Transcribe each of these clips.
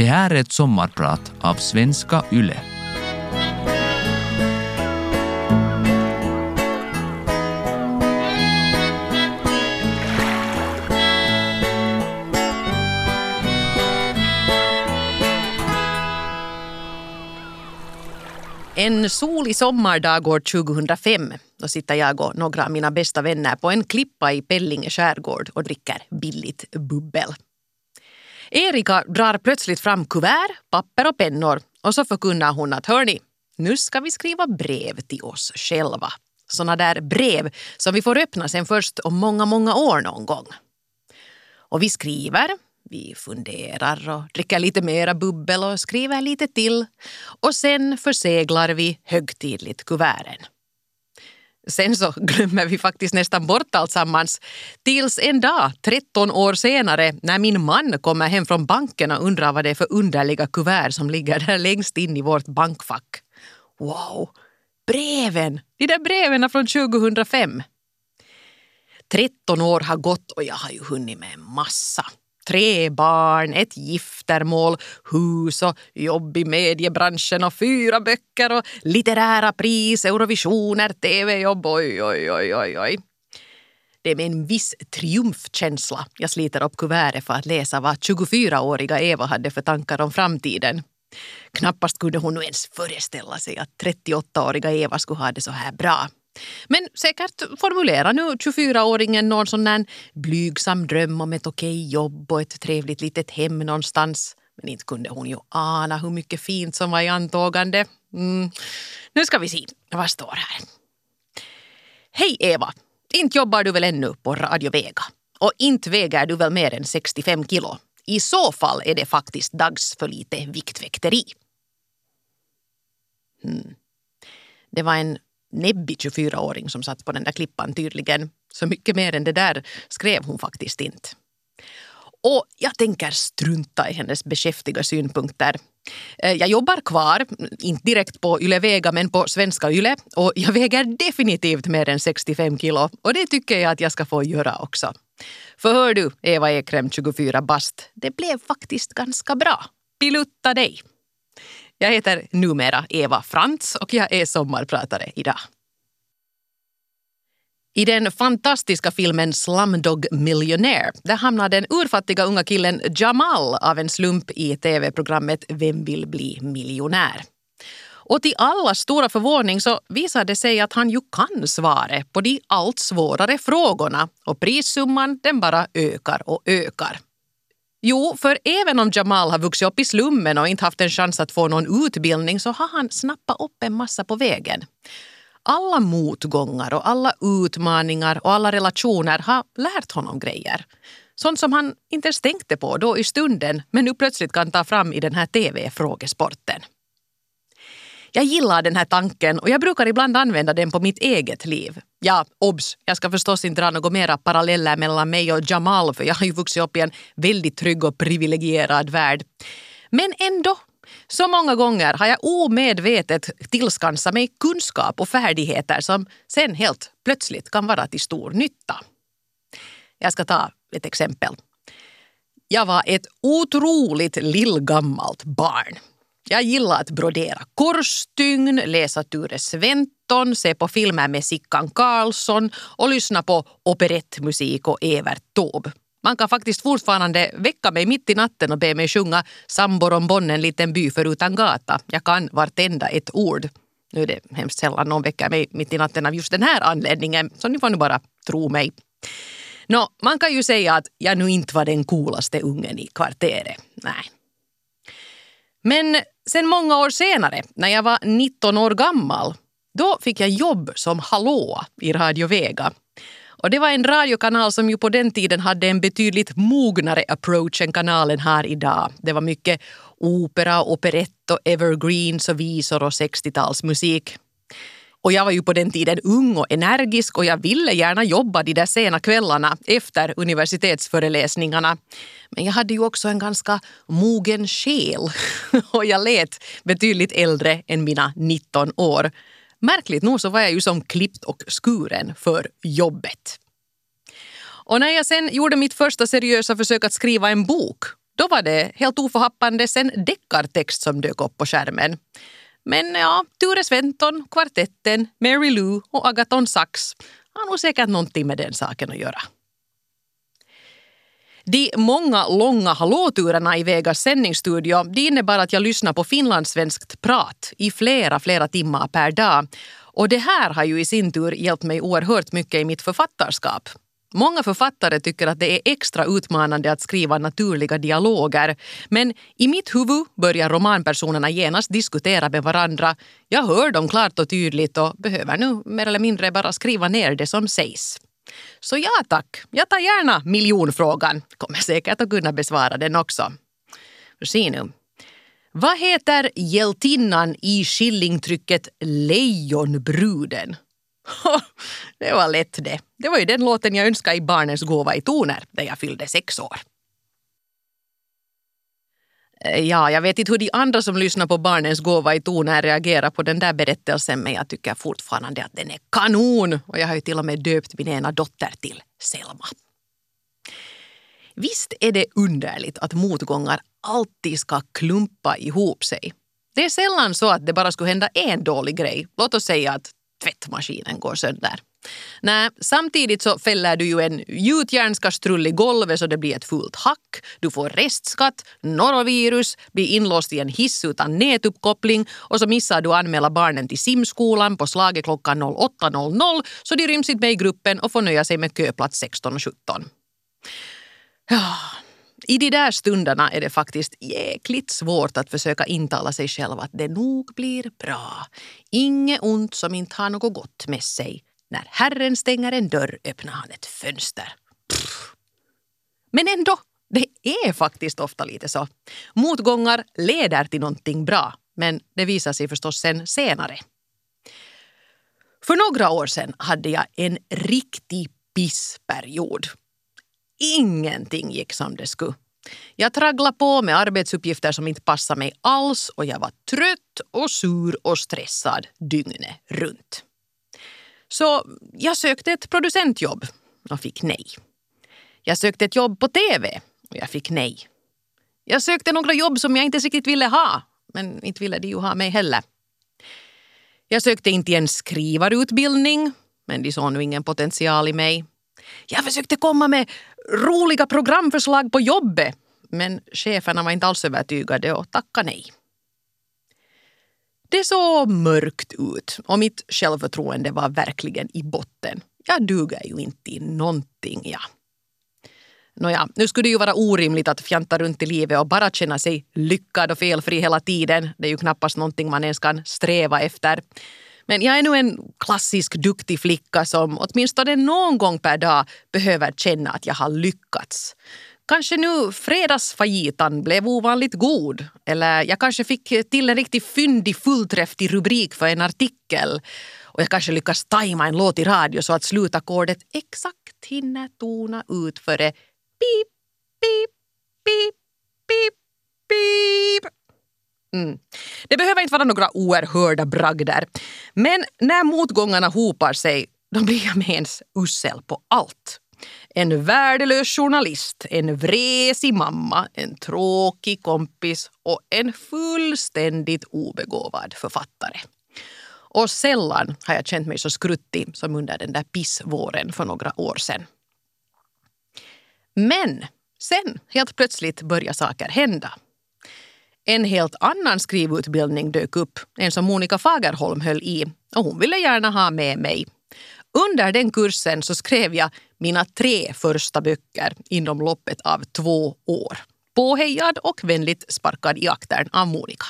Det här är ett sommarprat av Svenska Yle. En solig sommardag år 2005 då sitter jag och några av mina bästa vänner på en klippa i Pellinge skärgård och dricker billigt bubbel. Erika drar plötsligt fram kuvert, papper och pennor och så förkunnar hon att hörni, nu ska vi skriva brev till oss själva. Såna där brev som vi får öppna sen först om många, många år någon gång. Och vi skriver, vi funderar och dricker lite mera bubbel och skriver lite till. Och sen förseglar vi högtidligt kuverten. Sen så glömmer vi faktiskt nästan bort alltsammans. Tills en dag, 13 år senare, när min man kommer hem från banken och undrar vad det är för underliga kuvert som ligger där längst in i vårt bankfack. Wow! Breven! De där breven från 2005. 13 år har gått och jag har ju hunnit med en massa. Tre barn, ett giftermål, hus och jobb i mediebranschen och fyra böcker och litterära pris, Eurovisioner, tv-jobb. Oj, oj, oj, oj, oj. Det är med en viss triumfkänsla jag sliter upp kuvertet för att läsa vad 24-åriga Eva hade för tankar om framtiden. Knappast kunde hon nu ens föreställa sig att 38-åriga Eva skulle ha det så här bra. Men säkert formulerar nu 24-åringen någon sån där blygsam dröm om ett okej jobb och ett trevligt litet hem någonstans. Men inte kunde hon ju ana hur mycket fint som var i antågande. Mm. Nu ska vi se, vad står här? Hej Eva! Inte jobbar du väl ännu på Radio Vega? Och inte väger du väl mer än 65 kilo? I så fall är det faktiskt dags för lite viktväkteri. Mm. Det var en näbbig 24-åring som satt på den där klippan tydligen. Så mycket mer än det där skrev hon faktiskt inte. Och jag tänker strunta i hennes beskäftiga synpunkter. Eh, jag jobbar kvar, inte direkt på Yle Vega men på Svenska Yle och jag väger definitivt mer än 65 kilo och det tycker jag att jag ska få göra också. För hör du, Eva Ekrem, 24 bast, det blev faktiskt ganska bra. Pilutta dig! Jag heter numera Eva Frantz och jag är sommarpratare idag. I den fantastiska filmen Slumdog Millionaire där hamnar den urfattiga unga killen Jamal av en slump i tv-programmet Vem vill bli miljonär? Och till allas stora förvåning så visar det sig att han ju kan svaret på de allt svårare frågorna och prissumman den bara ökar och ökar. Jo, för även om Jamal har vuxit upp i slummen och inte haft en chans att få någon utbildning så har han snappat upp en massa på vägen. Alla motgångar och alla utmaningar och alla relationer har lärt honom grejer. Sånt som han inte ens tänkte på då i stunden men nu plötsligt kan ta fram i den här tv-frågesporten. Jag gillar den här tanken och jag brukar ibland använda den på mitt eget liv. Ja, obs, jag ska förstås inte dra några mera paralleller mellan mig och Jamal för jag har ju vuxit upp i en väldigt trygg och privilegierad värld. Men ändå, så många gånger har jag omedvetet tillskansat mig kunskap och färdigheter som sen helt plötsligt kan vara till stor nytta. Jag ska ta ett exempel. Jag var ett otroligt lillgammalt barn. Jag gillar att brodera korsstygn, läsa Ture Sventon, se på filmer med Sickan Karlsson och lyssna på operettmusik och Evert Taube. Man kan faktiskt fortfarande väcka mig mitt i natten och be mig sjunga Sambor om Bonn, en liten by förutan gata. Jag kan vartenda ett ord. Nu är det hemskt sällan någon väcker mig mitt i natten av just den här anledningen, så ni får nu bara tro mig. Nå, man kan ju säga att jag nu inte var den coolaste ungen i kvarteret. Nej. Men sen många år senare, när jag var 19 år gammal, då fick jag jobb som hallå i Radio Vega. Och det var en radiokanal som ju på den tiden hade en betydligt mognare approach än kanalen har idag. Det var mycket opera, operett och evergreens och visor och 60-talsmusik. Och jag var ju på den tiden ung och energisk och jag ville gärna jobba de där sena kvällarna efter universitetsföreläsningarna. Men jag hade ju också en ganska mogen själ och jag lät betydligt äldre än mina 19 år. Märkligt nog så var jag ju som klippt och skuren för jobbet. Och när jag sen gjorde mitt första seriösa försök att skriva en bok Då var det helt oförhappandes en deckartext som dök upp på skärmen. Men ja, Ture Sventon, Kvartetten, Mary Lou och Agaton Sax har nog säkert någonting med den saken att göra. De många långa hallåturerna i Vegas sändningsstudio de innebar att jag lyssnade på finlandssvenskt prat i flera, flera timmar per dag. Och det här har ju i sin tur hjälpt mig oerhört mycket i mitt författarskap. Många författare tycker att det är extra utmanande att skriva naturliga dialoger. Men i mitt huvud börjar romanpersonerna genast diskutera med varandra. Jag hör dem klart och tydligt och behöver nu mer eller mindre bara skriva ner det som sägs. Så ja tack, jag tar gärna miljonfrågan. Kommer säkert att kunna besvara den också. Se nu. Vad heter hjältinnan i skillingtrycket Lejonbruden? det var lätt det. Det var ju den låten jag önskade i Barnens gåva i toner när jag fyllde sex år. Eh, ja, jag vet inte hur de andra som lyssnar på Barnens gåva i toner reagerar på den där berättelsen men jag tycker fortfarande att den är kanon och jag har ju till och med döpt min ena dotter till Selma. Visst är det underligt att motgångar alltid ska klumpa ihop sig. Det är sällan så att det bara skulle hända en dålig grej. Låt oss säga att tvättmaskinen går sönder. Nej, samtidigt så fäller du ju en gjutjärnskastrull i golvet så det blir ett fullt hack. Du får restskatt, norovirus, blir inlåst i en hiss utan nätuppkoppling och så missar du anmäla barnen till simskolan på slaget klockan 08.00 så de ryms inte med i gruppen och får nöja sig med köplats 16 och 17. Ja, i de där stunderna är det faktiskt jäkligt svårt att försöka intala sig själv att det nog blir bra. Inget ont som inte har något gott med sig. När Herren stänger en dörr öppnar han ett fönster. Pff. Men ändå, det är faktiskt ofta lite så. Motgångar leder till någonting bra, men det visar sig förstås sen senare. För några år sedan hade jag en riktig pissperiod. Ingenting gick som det skulle. Jag tragglade på med arbetsuppgifter som inte passade mig alls och jag var trött och sur och stressad dygnet runt. Så jag sökte ett producentjobb och fick nej. Jag sökte ett jobb på TV och jag fick nej. Jag sökte några jobb som jag inte riktigt ville ha, men inte ville de ju ha mig heller. Jag sökte inte en skrivarutbildning, men de såg nu ingen potential i mig. Jag försökte komma med roliga programförslag på jobbet, men cheferna var inte alls övertygade och tackade nej. Det såg mörkt ut och mitt självförtroende var verkligen i botten. Jag duger ju inte till någonting, ja. Nåja, nu skulle det ju vara orimligt att fjanta runt i livet och bara känna sig lyckad och felfri hela tiden. Det är ju knappast någonting man ens kan sträva efter. Men jag är nu en klassisk duktig flicka som åtminstone någon gång per dag behöver känna att jag har lyckats. Kanske nu fredagsfajitan blev ovanligt god. Eller jag kanske fick till en riktigt fyndig fullträffig rubrik för en artikel. Och jag kanske lyckas tajma en låt i radio så att slutackordet exakt hinner tona ut före pip, pip, pip, pip, pip. Mm. Det behöver inte vara några oerhörda bragder. Men när motgångarna hopar sig då blir jag med ens usel på allt. En värdelös journalist, en vresig mamma, en tråkig kompis och en fullständigt obegåvad författare. Och sällan har jag känt mig så skruttig som under den där pissvåren för några år sedan. Men sen, helt plötsligt, börjar saker hända. En helt annan skrivutbildning dök upp, en som Monica Fagerholm höll i och hon ville gärna ha med mig. Under den kursen så skrev jag mina tre första böcker inom loppet av två år. Påhejad och vänligt sparkad i aktern av Monica.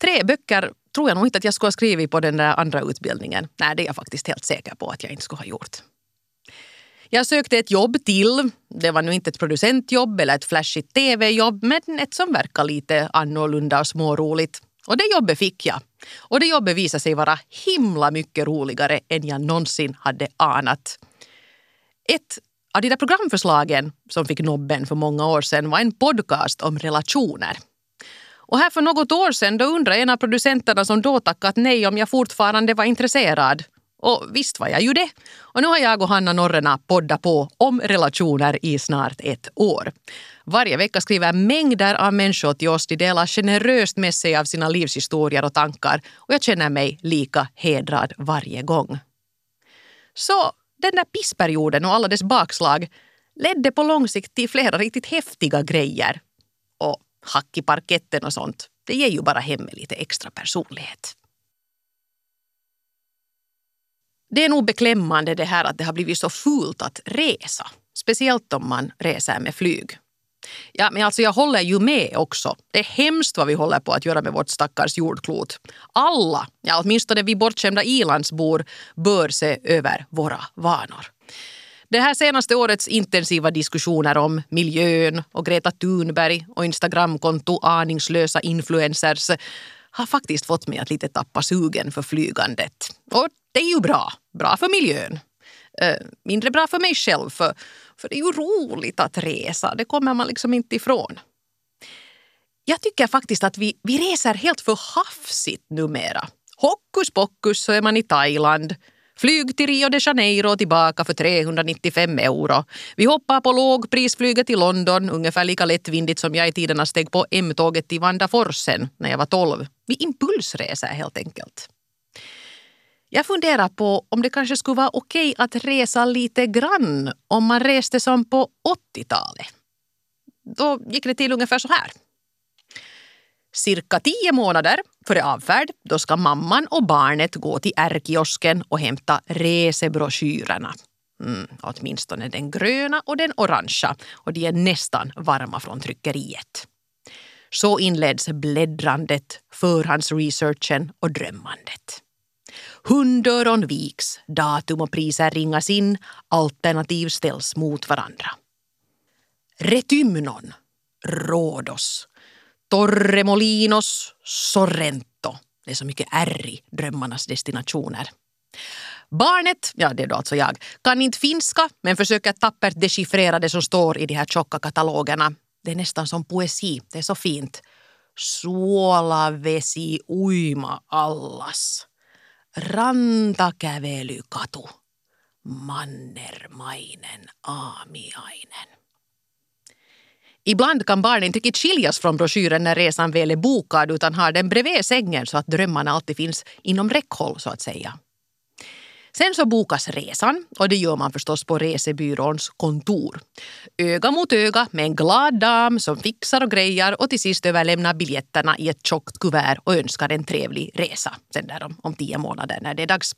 Tre böcker tror jag nog inte att jag skulle ha skrivit på den där andra utbildningen. Nej, det är jag faktiskt helt säker på att jag inte skulle ha gjort. Jag sökte ett jobb till. Det var nu inte ett producentjobb eller ett flashigt tv-jobb men ett som verkar lite annorlunda och småroligt. Och det jobbet fick jag. Och det jobbet visade sig vara himla mycket roligare än jag någonsin hade anat. Ett av de där programförslagen som fick nobben för många år sedan var en podcast om relationer. Och här för något år sedan då undrade en av producenterna som då tackat nej om jag fortfarande var intresserad. Och visst var jag ju det. Och nu har jag och Hanna Norrena poddat på om relationer i snart ett år. Varje vecka skriver mängder av människor till oss. De delar generöst med sig av sina livshistorier och tankar och jag känner mig lika hedrad varje gång. Så den där pissperioden och alla dess bakslag ledde på lång sikt till flera riktigt häftiga grejer. Och hack i parketten och sånt, det ger ju bara hemmet lite extra personlighet. Det är nog beklämmande det här att det har blivit så fult att resa. Speciellt om man reser med flyg. Ja, men alltså jag håller ju med också. Det är hemskt vad vi håller på att göra med vårt stackars jordklot. Alla, ja, åtminstone vi bortskämda ilandsbor, bör se över våra vanor. Det här senaste årets intensiva diskussioner om miljön och Greta Thunberg och Instagramkonto aningslösa influencers har faktiskt fått mig att lite tappa sugen för flygandet. Och det är ju bra. Bra för miljön. Eh, mindre bra för mig själv, för, för det är ju roligt att resa. Det kommer man liksom inte ifrån. Jag tycker faktiskt att vi, vi reser helt för hafsigt numera. Hokus pokus så är man i Thailand. Flyg till Rio de Janeiro och tillbaka för 395 euro. Vi hoppar på lågprisflyget till London ungefär lika lättvindigt som jag i tiderna steg på M-tåget till Vandaforsen när jag var 12. Vi impulsreser helt enkelt. Jag funderar på om det kanske skulle vara okej att resa lite grann om man reste som på 80-talet. Då gick det till ungefär så här. Cirka tio månader före avfärd då ska mamman och barnet gå till ärkiosken och hämta resebroschyrerna. Mm, åtminstone den gröna och den orangea och de är nästan varma från tryckeriet. Så inleds bläddrandet, förhandsresearchen och drömmandet. Hundöron viks, datum och priser ringas in, alternativ ställs mot varandra. Retymnon, Rhodos, Torremolinos, Sorrento. Det är så mycket R i drömmarnas destinationer. Barnet, ja det är då alltså jag, kan inte finska men försöker tappert dechiffrera det som står i de här tjocka katalogerna. Det är nästan som poesi, det är så fint. Suolavesi uima allas. Rantakävelykatu. Mannermainen aamiainen. Ibland kan barnen inte skiljas från broschyren när resan väl är bokad utan har den bredvid sängen så att drömmarna alltid finns inom räckhåll så att säga. Sen så bokas resan och det gör man förstås på resebyråns kontor. Öga mot öga med en glad dam som fixar och grejar och till sist överlämnar biljetterna i ett tjockt kuvert och önskar en trevlig resa. Sen där om, om tio månader när det är dags.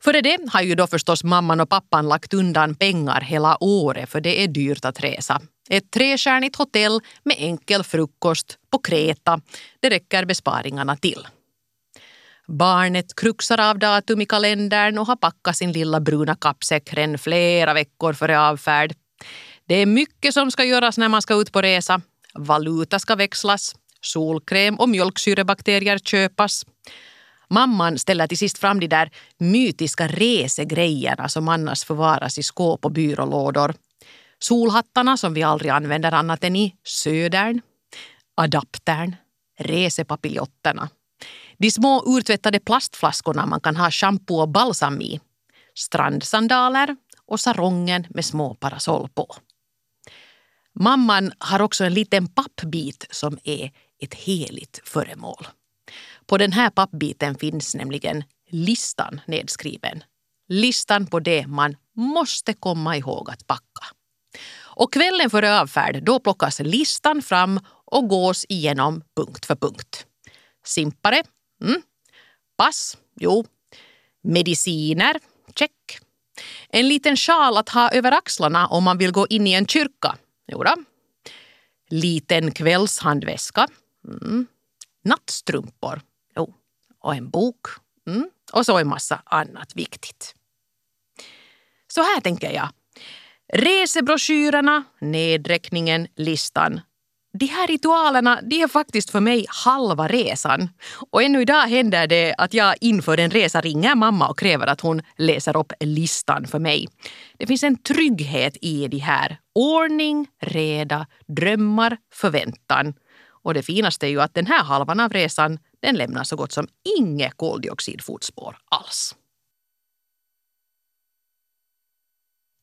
Före det har ju då förstås mamman och pappan lagt undan pengar hela året för det är dyrt att resa. Ett trestjärnigt hotell med enkel frukost på Kreta, det räcker besparingarna till. Barnet kruxar av datum i kalendern och har packat sin lilla bruna kappsäck redan flera veckor före avfärd. Det är mycket som ska göras när man ska ut på resa. Valuta ska växlas, solkräm och mjölksyrebakterier köpas. Mamman ställer till sist fram de där mytiska resegrejerna som annars förvaras i skåp och byrålådor. Solhattarna som vi aldrig använder annat än i södern, adaptern, resepapiljotterna de små urtvättade plastflaskorna man kan ha shampoo och balsam i. Strandsandaler och sarongen med små parasoll på. Mamman har också en liten pappbit som är ett heligt föremål. På den här pappbiten finns nämligen listan nedskriven. Listan på det man måste komma ihåg att packa. Och kvällen före avfärd då plockas listan fram och gås igenom punkt för punkt. Simpare Mm. Pass? Jo. Mediciner? Check. En liten sjal att ha över axlarna om man vill gå in i en kyrka? Jodå. Liten kvällshandväska? Mm. Nattstrumpor? Jo. Och en bok? Mm. Och så en massa annat viktigt. Så här tänker jag. Resebroschyrerna, nedräkningen, listan de här ritualerna de är faktiskt för mig halva resan. Och ännu idag händer det att jag inför en resa ringer mamma och kräver att hon läser upp listan för mig. Det finns en trygghet i de här. Ordning, reda, drömmar, förväntan. Och det finaste är ju att den här halvan av resan den lämnar så gott som inget koldioxidfotspår alls.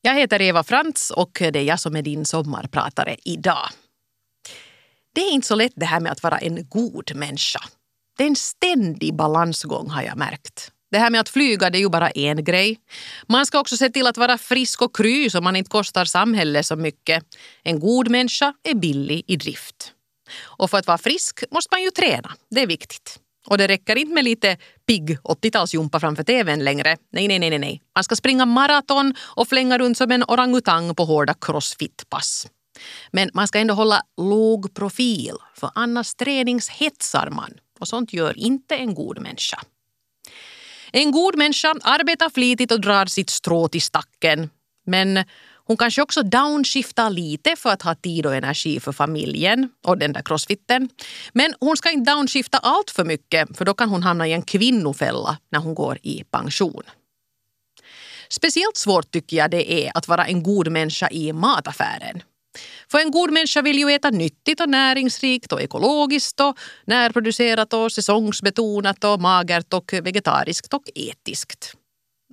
Jag heter Eva Frantz och det är jag som är din sommarpratare idag. Det är inte så lätt det här med att vara en god människa. Det är en ständig balansgång har jag märkt. Det här med att flyga det är ju bara en grej. Man ska också se till att vara frisk och kry så man inte kostar samhället så mycket. En god människa är billig i drift. Och för att vara frisk måste man ju träna. Det är viktigt. Och det räcker inte med lite pigg 80-talsjumpa framför tvn längre. Nej, nej, nej, nej. Man ska springa maraton och flänga runt som en orangutang på hårda crossfitpass. Men man ska ändå hålla låg profil, för annars träningshetsar man. Och sånt gör inte en god människa. En god människa arbetar flitigt och drar sitt strå till stacken. Men hon kanske också downshiftar lite för att ha tid och energi för familjen och den där crossfitten. Men hon ska inte downshifta allt för mycket för då kan hon hamna i en kvinnofälla när hon går i pension. Speciellt svårt tycker jag det är att vara en god människa i mataffären. För en god människa vill ju äta nyttigt och näringsrikt och ekologiskt och närproducerat och säsongsbetonat och magert och vegetariskt och etiskt.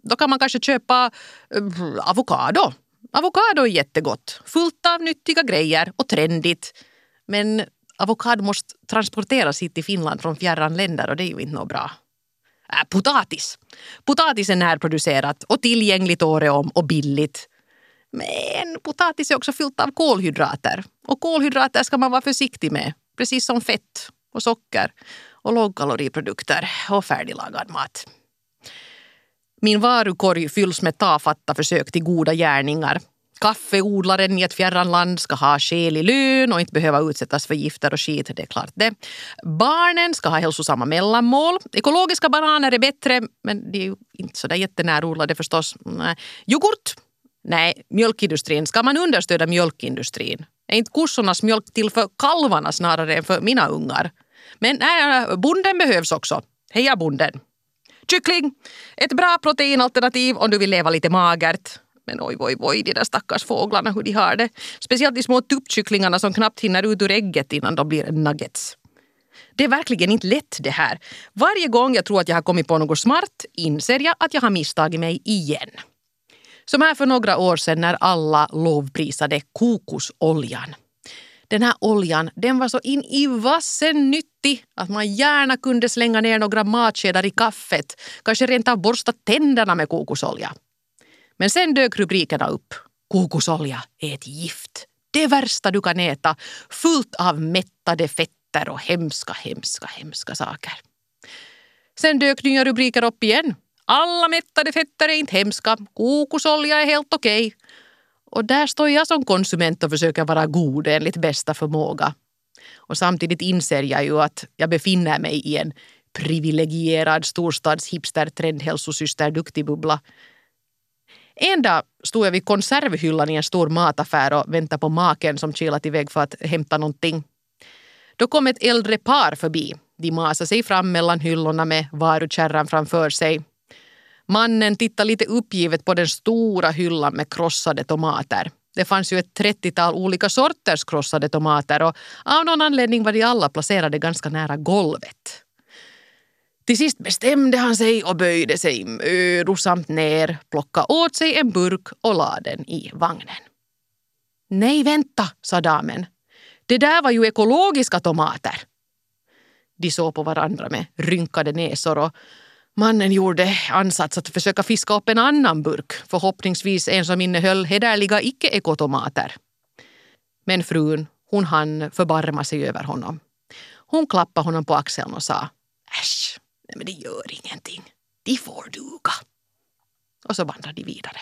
Då kan man kanske köpa eh, avokado. Avokado är jättegott, fullt av nyttiga grejer och trendigt. Men avokado måste transporteras hit till Finland från fjärran länder och det är ju inte något bra. Äh, potatis. Potatis är närproducerat och tillgängligt året om och billigt. Men potatis är också fyllt av kolhydrater. Och kolhydrater ska man vara försiktig med. Precis som fett och socker och lågkaloriprodukter och färdiglagad mat. Min varukorg fylls med tafatta försök till goda gärningar. Kaffeodlaren i ett fjärran land ska ha skälig lön och inte behöva utsättas för gifter och skit, det är klart det. Barnen ska ha hälsosamma mellanmål. Ekologiska bananer är bättre, men det är ju inte så där jättenärodlade förstås. Yoghurt Nej, mjölkindustrin. Ska man understödja mjölkindustrin? Är inte kossornas mjölk till för kalvarna snarare än för mina ungar? Men nej, äh, bonden behövs också. Heja bonden! Kyckling! Ett bra proteinalternativ om du vill leva lite magert. Men oj, oj, oj, de där stackars fåglarna hur de har det. Speciellt de små tuppkycklingarna som knappt hinner ut ur ägget innan de blir nuggets. Det är verkligen inte lätt det här. Varje gång jag tror att jag har kommit på något smart inser jag att jag har misstagit mig igen. Som här för några år sedan när alla lovprisade kokosoljan. Den här oljan den var så in i vassen nyttig att man gärna kunde slänga ner några matskedar i kaffet. Kanske rent av borsta tänderna med kokosolja. Men sen dök rubrikerna upp. Kokosolja är ett gift. Det värsta du kan äta. Fullt av mättade fetter och hemska, hemska, hemska saker. Sen dök nya rubriker upp igen. Alla mättade fetter är inte hemska. Kokosolja är helt okej. Okay. Och där står jag som konsument och försöker vara god enligt bästa förmåga. Och samtidigt inser jag ju att jag befinner mig i en privilegierad storstads hipster trendhälsosyster duktigbubbla. En dag stod jag vid konservhyllan i en stor mataffär och väntade på maken som kilat iväg för att hämta någonting. Då kom ett äldre par förbi. De masade sig fram mellan hyllorna med varukärran framför sig. Mannen tittade lite uppgivet på den stora hyllan med krossade tomater. Det fanns ju ett 30-tal olika sorters krossade tomater och av någon anledning var de alla placerade ganska nära golvet. Till sist bestämde han sig och böjde sig mödosamt ner, plockade åt sig en burk och lade den i vagnen. Nej, vänta, sa damen. Det där var ju ekologiska tomater. De såg på varandra med rynkade näsor och Mannen gjorde ansats att försöka fiska upp en annan burk, förhoppningsvis en som innehöll hederliga icke-ekotomater. Men frun, hon hann förbarma sig över honom. Hon klappade honom på axeln och sa Äsch, nej men det gör ingenting. De får duga. Och så vandrade de vidare.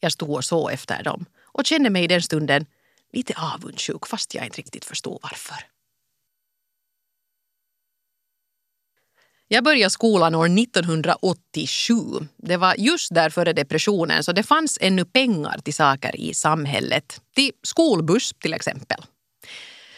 Jag stod och såg efter dem och kände mig i den stunden lite avundsjuk fast jag inte riktigt förstod varför. Jag började skolan år 1987. Det var just där före depressionen så det fanns ännu pengar till saker i samhället. Till skolbuss till exempel.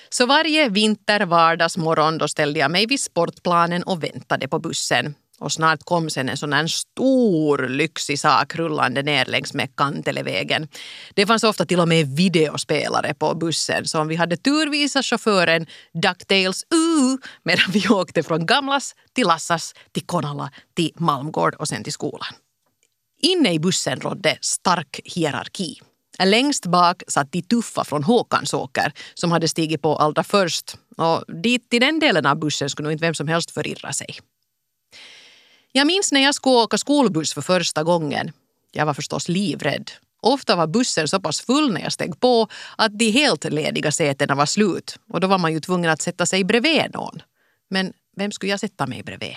Så varje vinter, vardagsmorgon då ställde jag mig vid sportplanen och väntade på bussen. Och snart kom sen en sån här stor lyxig sak rullande ner längs med Kantelevägen. Det fanns ofta till och med videospelare på bussen så om vi hade tur visade chauffören Ducktails uh, medan vi åkte från Gamlas till Lassas till Konala till Malmgård och sen till skolan. Inne i bussen rådde stark hierarki. Längst bak satt de tuffa från Håkansåker som hade stigit på allra först och dit till den delen av bussen skulle nog inte vem som helst förirra sig. Jag minns när jag skulle åka skolbuss för första gången. Jag var förstås livrädd. Ofta var bussen så pass full när jag steg på att de helt lediga sätena var slut och då var man ju tvungen att sätta sig bredvid någon. Men vem skulle jag sätta mig bredvid?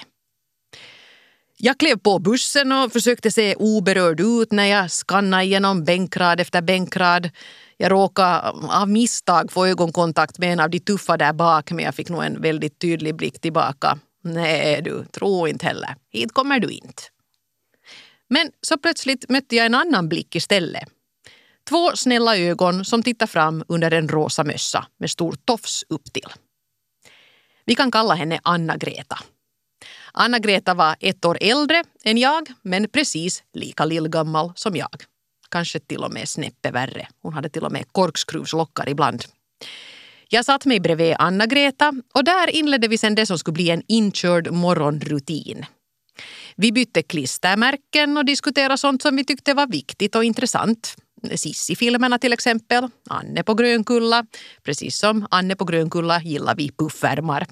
Jag klev på bussen och försökte se oberörd ut när jag skannade igenom bänkrad efter bänkrad. Jag råkade av misstag få ögonkontakt med en av de tuffa där bak men jag fick nog en väldigt tydlig blick tillbaka. Nej du, tro inte heller. Hit kommer du inte. Men så plötsligt mötte jag en annan blick istället. Två snälla ögon som tittade fram under en rosa mössa med stor tofs upp till. Vi kan kalla henne Anna-Greta. Anna-Greta var ett år äldre än jag, men precis lika lillgammal som jag. Kanske till och med snäppet värre. Hon hade till och med korkskruvslockar ibland. Jag satt mig bredvid Anna-Greta och där inledde vi sen det som skulle bli en inkörd morgonrutin. Vi bytte klistermärken och diskuterade sånt som vi tyckte var viktigt och intressant. Sissi-filmerna till exempel, Anne på Grönkulla. Precis som Anne på Grönkulla gillar vi puffärmar.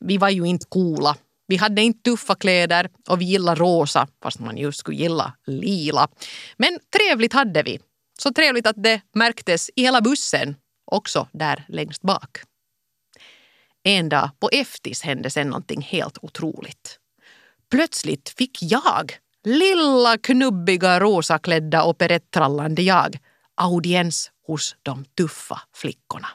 Vi var ju inte coola. Vi hade inte tuffa kläder och vi gillade rosa, fast man ju skulle gilla lila. Men trevligt hade vi. Så trevligt att det märktes i hela bussen, också där längst bak. En dag på eftis hände sen någonting helt otroligt. Plötsligt fick jag, lilla knubbiga rosaklädda operettrallande jag, audiens hos de tuffa flickorna.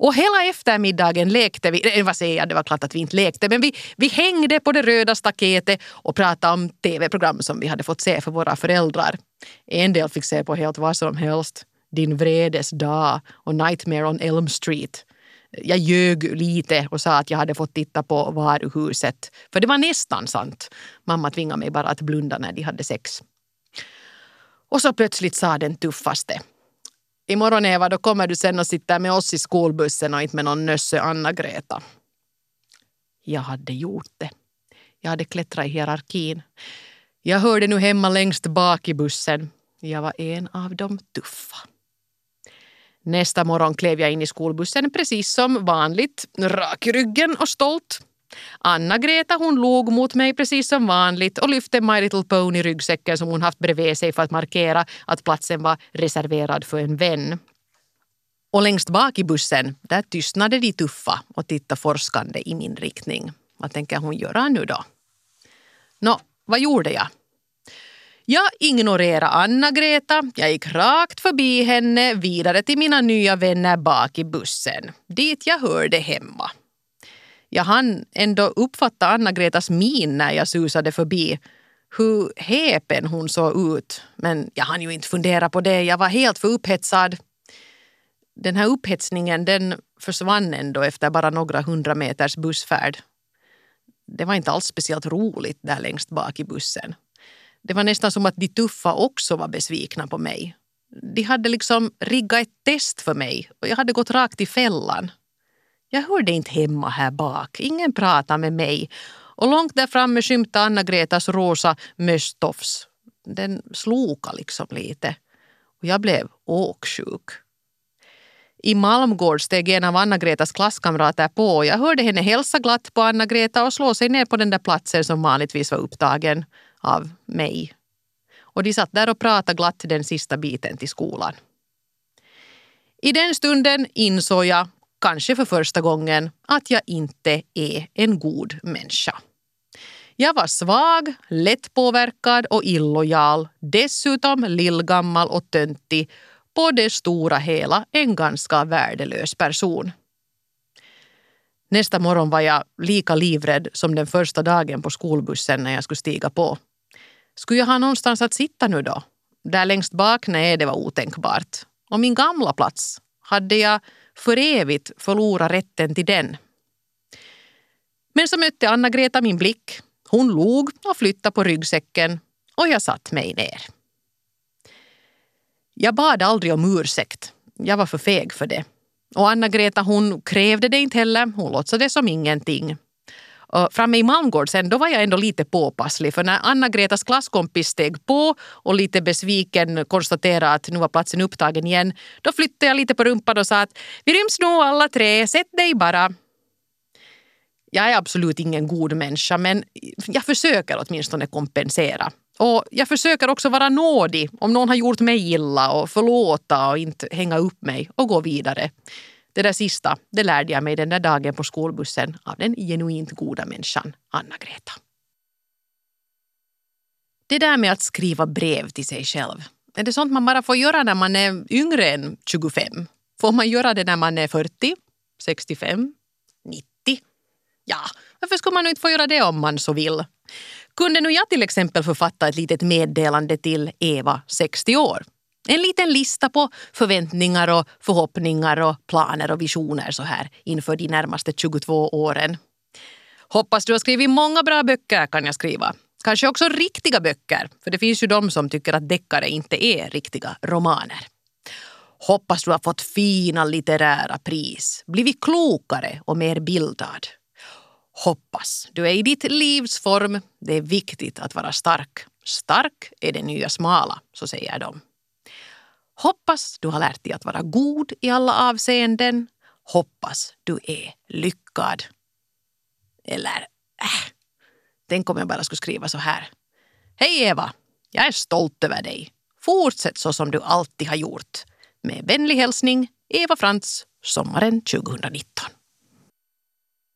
Och hela eftermiddagen lekte vi, vad säger jag, det var klart att vi inte lekte, men vi, vi hängde på det röda staketet och pratade om tv-program som vi hade fått se för våra föräldrar. En del fick se på helt vad som helst. Din vredes dag och Nightmare on Elm Street. Jag ljög lite och sa att jag hade fått titta på varuhuset. För det var nästan sant. Mamma tvingade mig bara att blunda när de hade sex. Och så plötsligt sa den tuffaste. Imorgon Eva, då kommer du sen och sitter med oss i skolbussen och inte med någon nösse Anna-Greta. Jag hade gjort det. Jag hade klättrat i hierarkin. Jag hörde nu hemma längst bak i bussen. Jag var en av de tuffa. Nästa morgon klev jag in i skolbussen precis som vanligt, rak i ryggen och stolt. Anna-Greta hon log mot mig precis som vanligt och lyfte My Little Pony-ryggsäcken som hon haft bredvid sig för att markera att platsen var reserverad för en vän. Och längst bak i bussen, där tystnade de tuffa och tittade forskande i min riktning. Vad tänker hon göra nu då? Nå, vad gjorde jag? Jag ignorerade Anna-Greta. Jag gick rakt förbi henne vidare till mina nya vänner bak i bussen. Dit jag hörde hemma. Jag hann ändå uppfatta Anna-Gretas min när jag susade förbi. Hur häpen hon såg ut. Men jag hann ju inte fundera på det. Jag var helt för upphetsad. Den här upphetsningen den försvann ändå efter bara några hundra meters bussfärd. Det var inte alls speciellt roligt där längst bak i bussen. Det var nästan som att de tuffa också var besvikna på mig. De hade liksom riggat ett test för mig och jag hade gått rakt i fällan. Jag hörde inte hemma här bak. Ingen pratade med mig. Och långt där framme skymtade Anna-Gretas rosa möstofs. Den sloka liksom lite. Och jag blev åksjuk. I Malmgård steg en av Anna-Gretas klasskamrater på och jag hörde henne hälsa glatt på Anna-Greta och slå sig ner på den där platsen som vanligtvis var upptagen av mig. Och de satt där och pratade glatt den sista biten till skolan. I den stunden insåg jag kanske för första gången, att jag inte är en god människa. Jag var svag, lättpåverkad och illojal, dessutom lillgammal och töntig, på det stora hela en ganska värdelös person. Nästa morgon var jag lika livrädd som den första dagen på skolbussen när jag skulle stiga på. Skulle jag ha någonstans att sitta nu då? Där längst bak? Nej, det var otänkbart. Och min gamla plats? Hade jag för evigt förlorat rätten till den. Men så mötte Anna-Greta min blick. Hon log och flyttade på ryggsäcken och jag satt mig ner. Jag bad aldrig om ursäkt. Jag var för feg för det. Och Anna-Greta hon krävde det inte heller. Hon låtsades som ingenting. Och framme i Malmgård sen, då var jag ändå lite påpasslig för när Anna-Gretas klasskompis steg på och lite besviken konstaterade att nu var platsen upptagen igen, då flyttade jag lite på rumpan och sa att vi ryms nog alla tre, sätt dig bara. Jag är absolut ingen god människa men jag försöker åtminstone kompensera. Och jag försöker också vara nådig om någon har gjort mig illa och förlåta och inte hänga upp mig och gå vidare. Det där sista det lärde jag mig den där dagen på skolbussen av den genuint goda människan Anna-Greta. Det där med att skriva brev till sig själv, är det sånt man bara får göra när man är yngre än 25? Får man göra det när man är 40, 65, 90? Ja, varför skulle man inte få göra det om man så vill? Kunde nu jag till exempel författa ett litet meddelande till Eva, 60 år? En liten lista på förväntningar och förhoppningar och planer och visioner så här inför de närmaste 22 åren. Hoppas du har skrivit många bra böcker kan jag skriva. Kanske också riktiga böcker, för det finns ju de som tycker att deckare inte är riktiga romaner. Hoppas du har fått fina litterära pris, blivit klokare och mer bildad. Hoppas du är i ditt livs form. Det är viktigt att vara stark. Stark är det nya smala, så säger de. Hoppas du har lärt dig att vara god i alla avseenden. Hoppas du är lyckad. Eller, äh, tänk om jag bara skulle skriva så här. Hej Eva, jag är stolt över dig. Fortsätt så som du alltid har gjort. Med vänlig hälsning Eva Frans, sommaren 2019.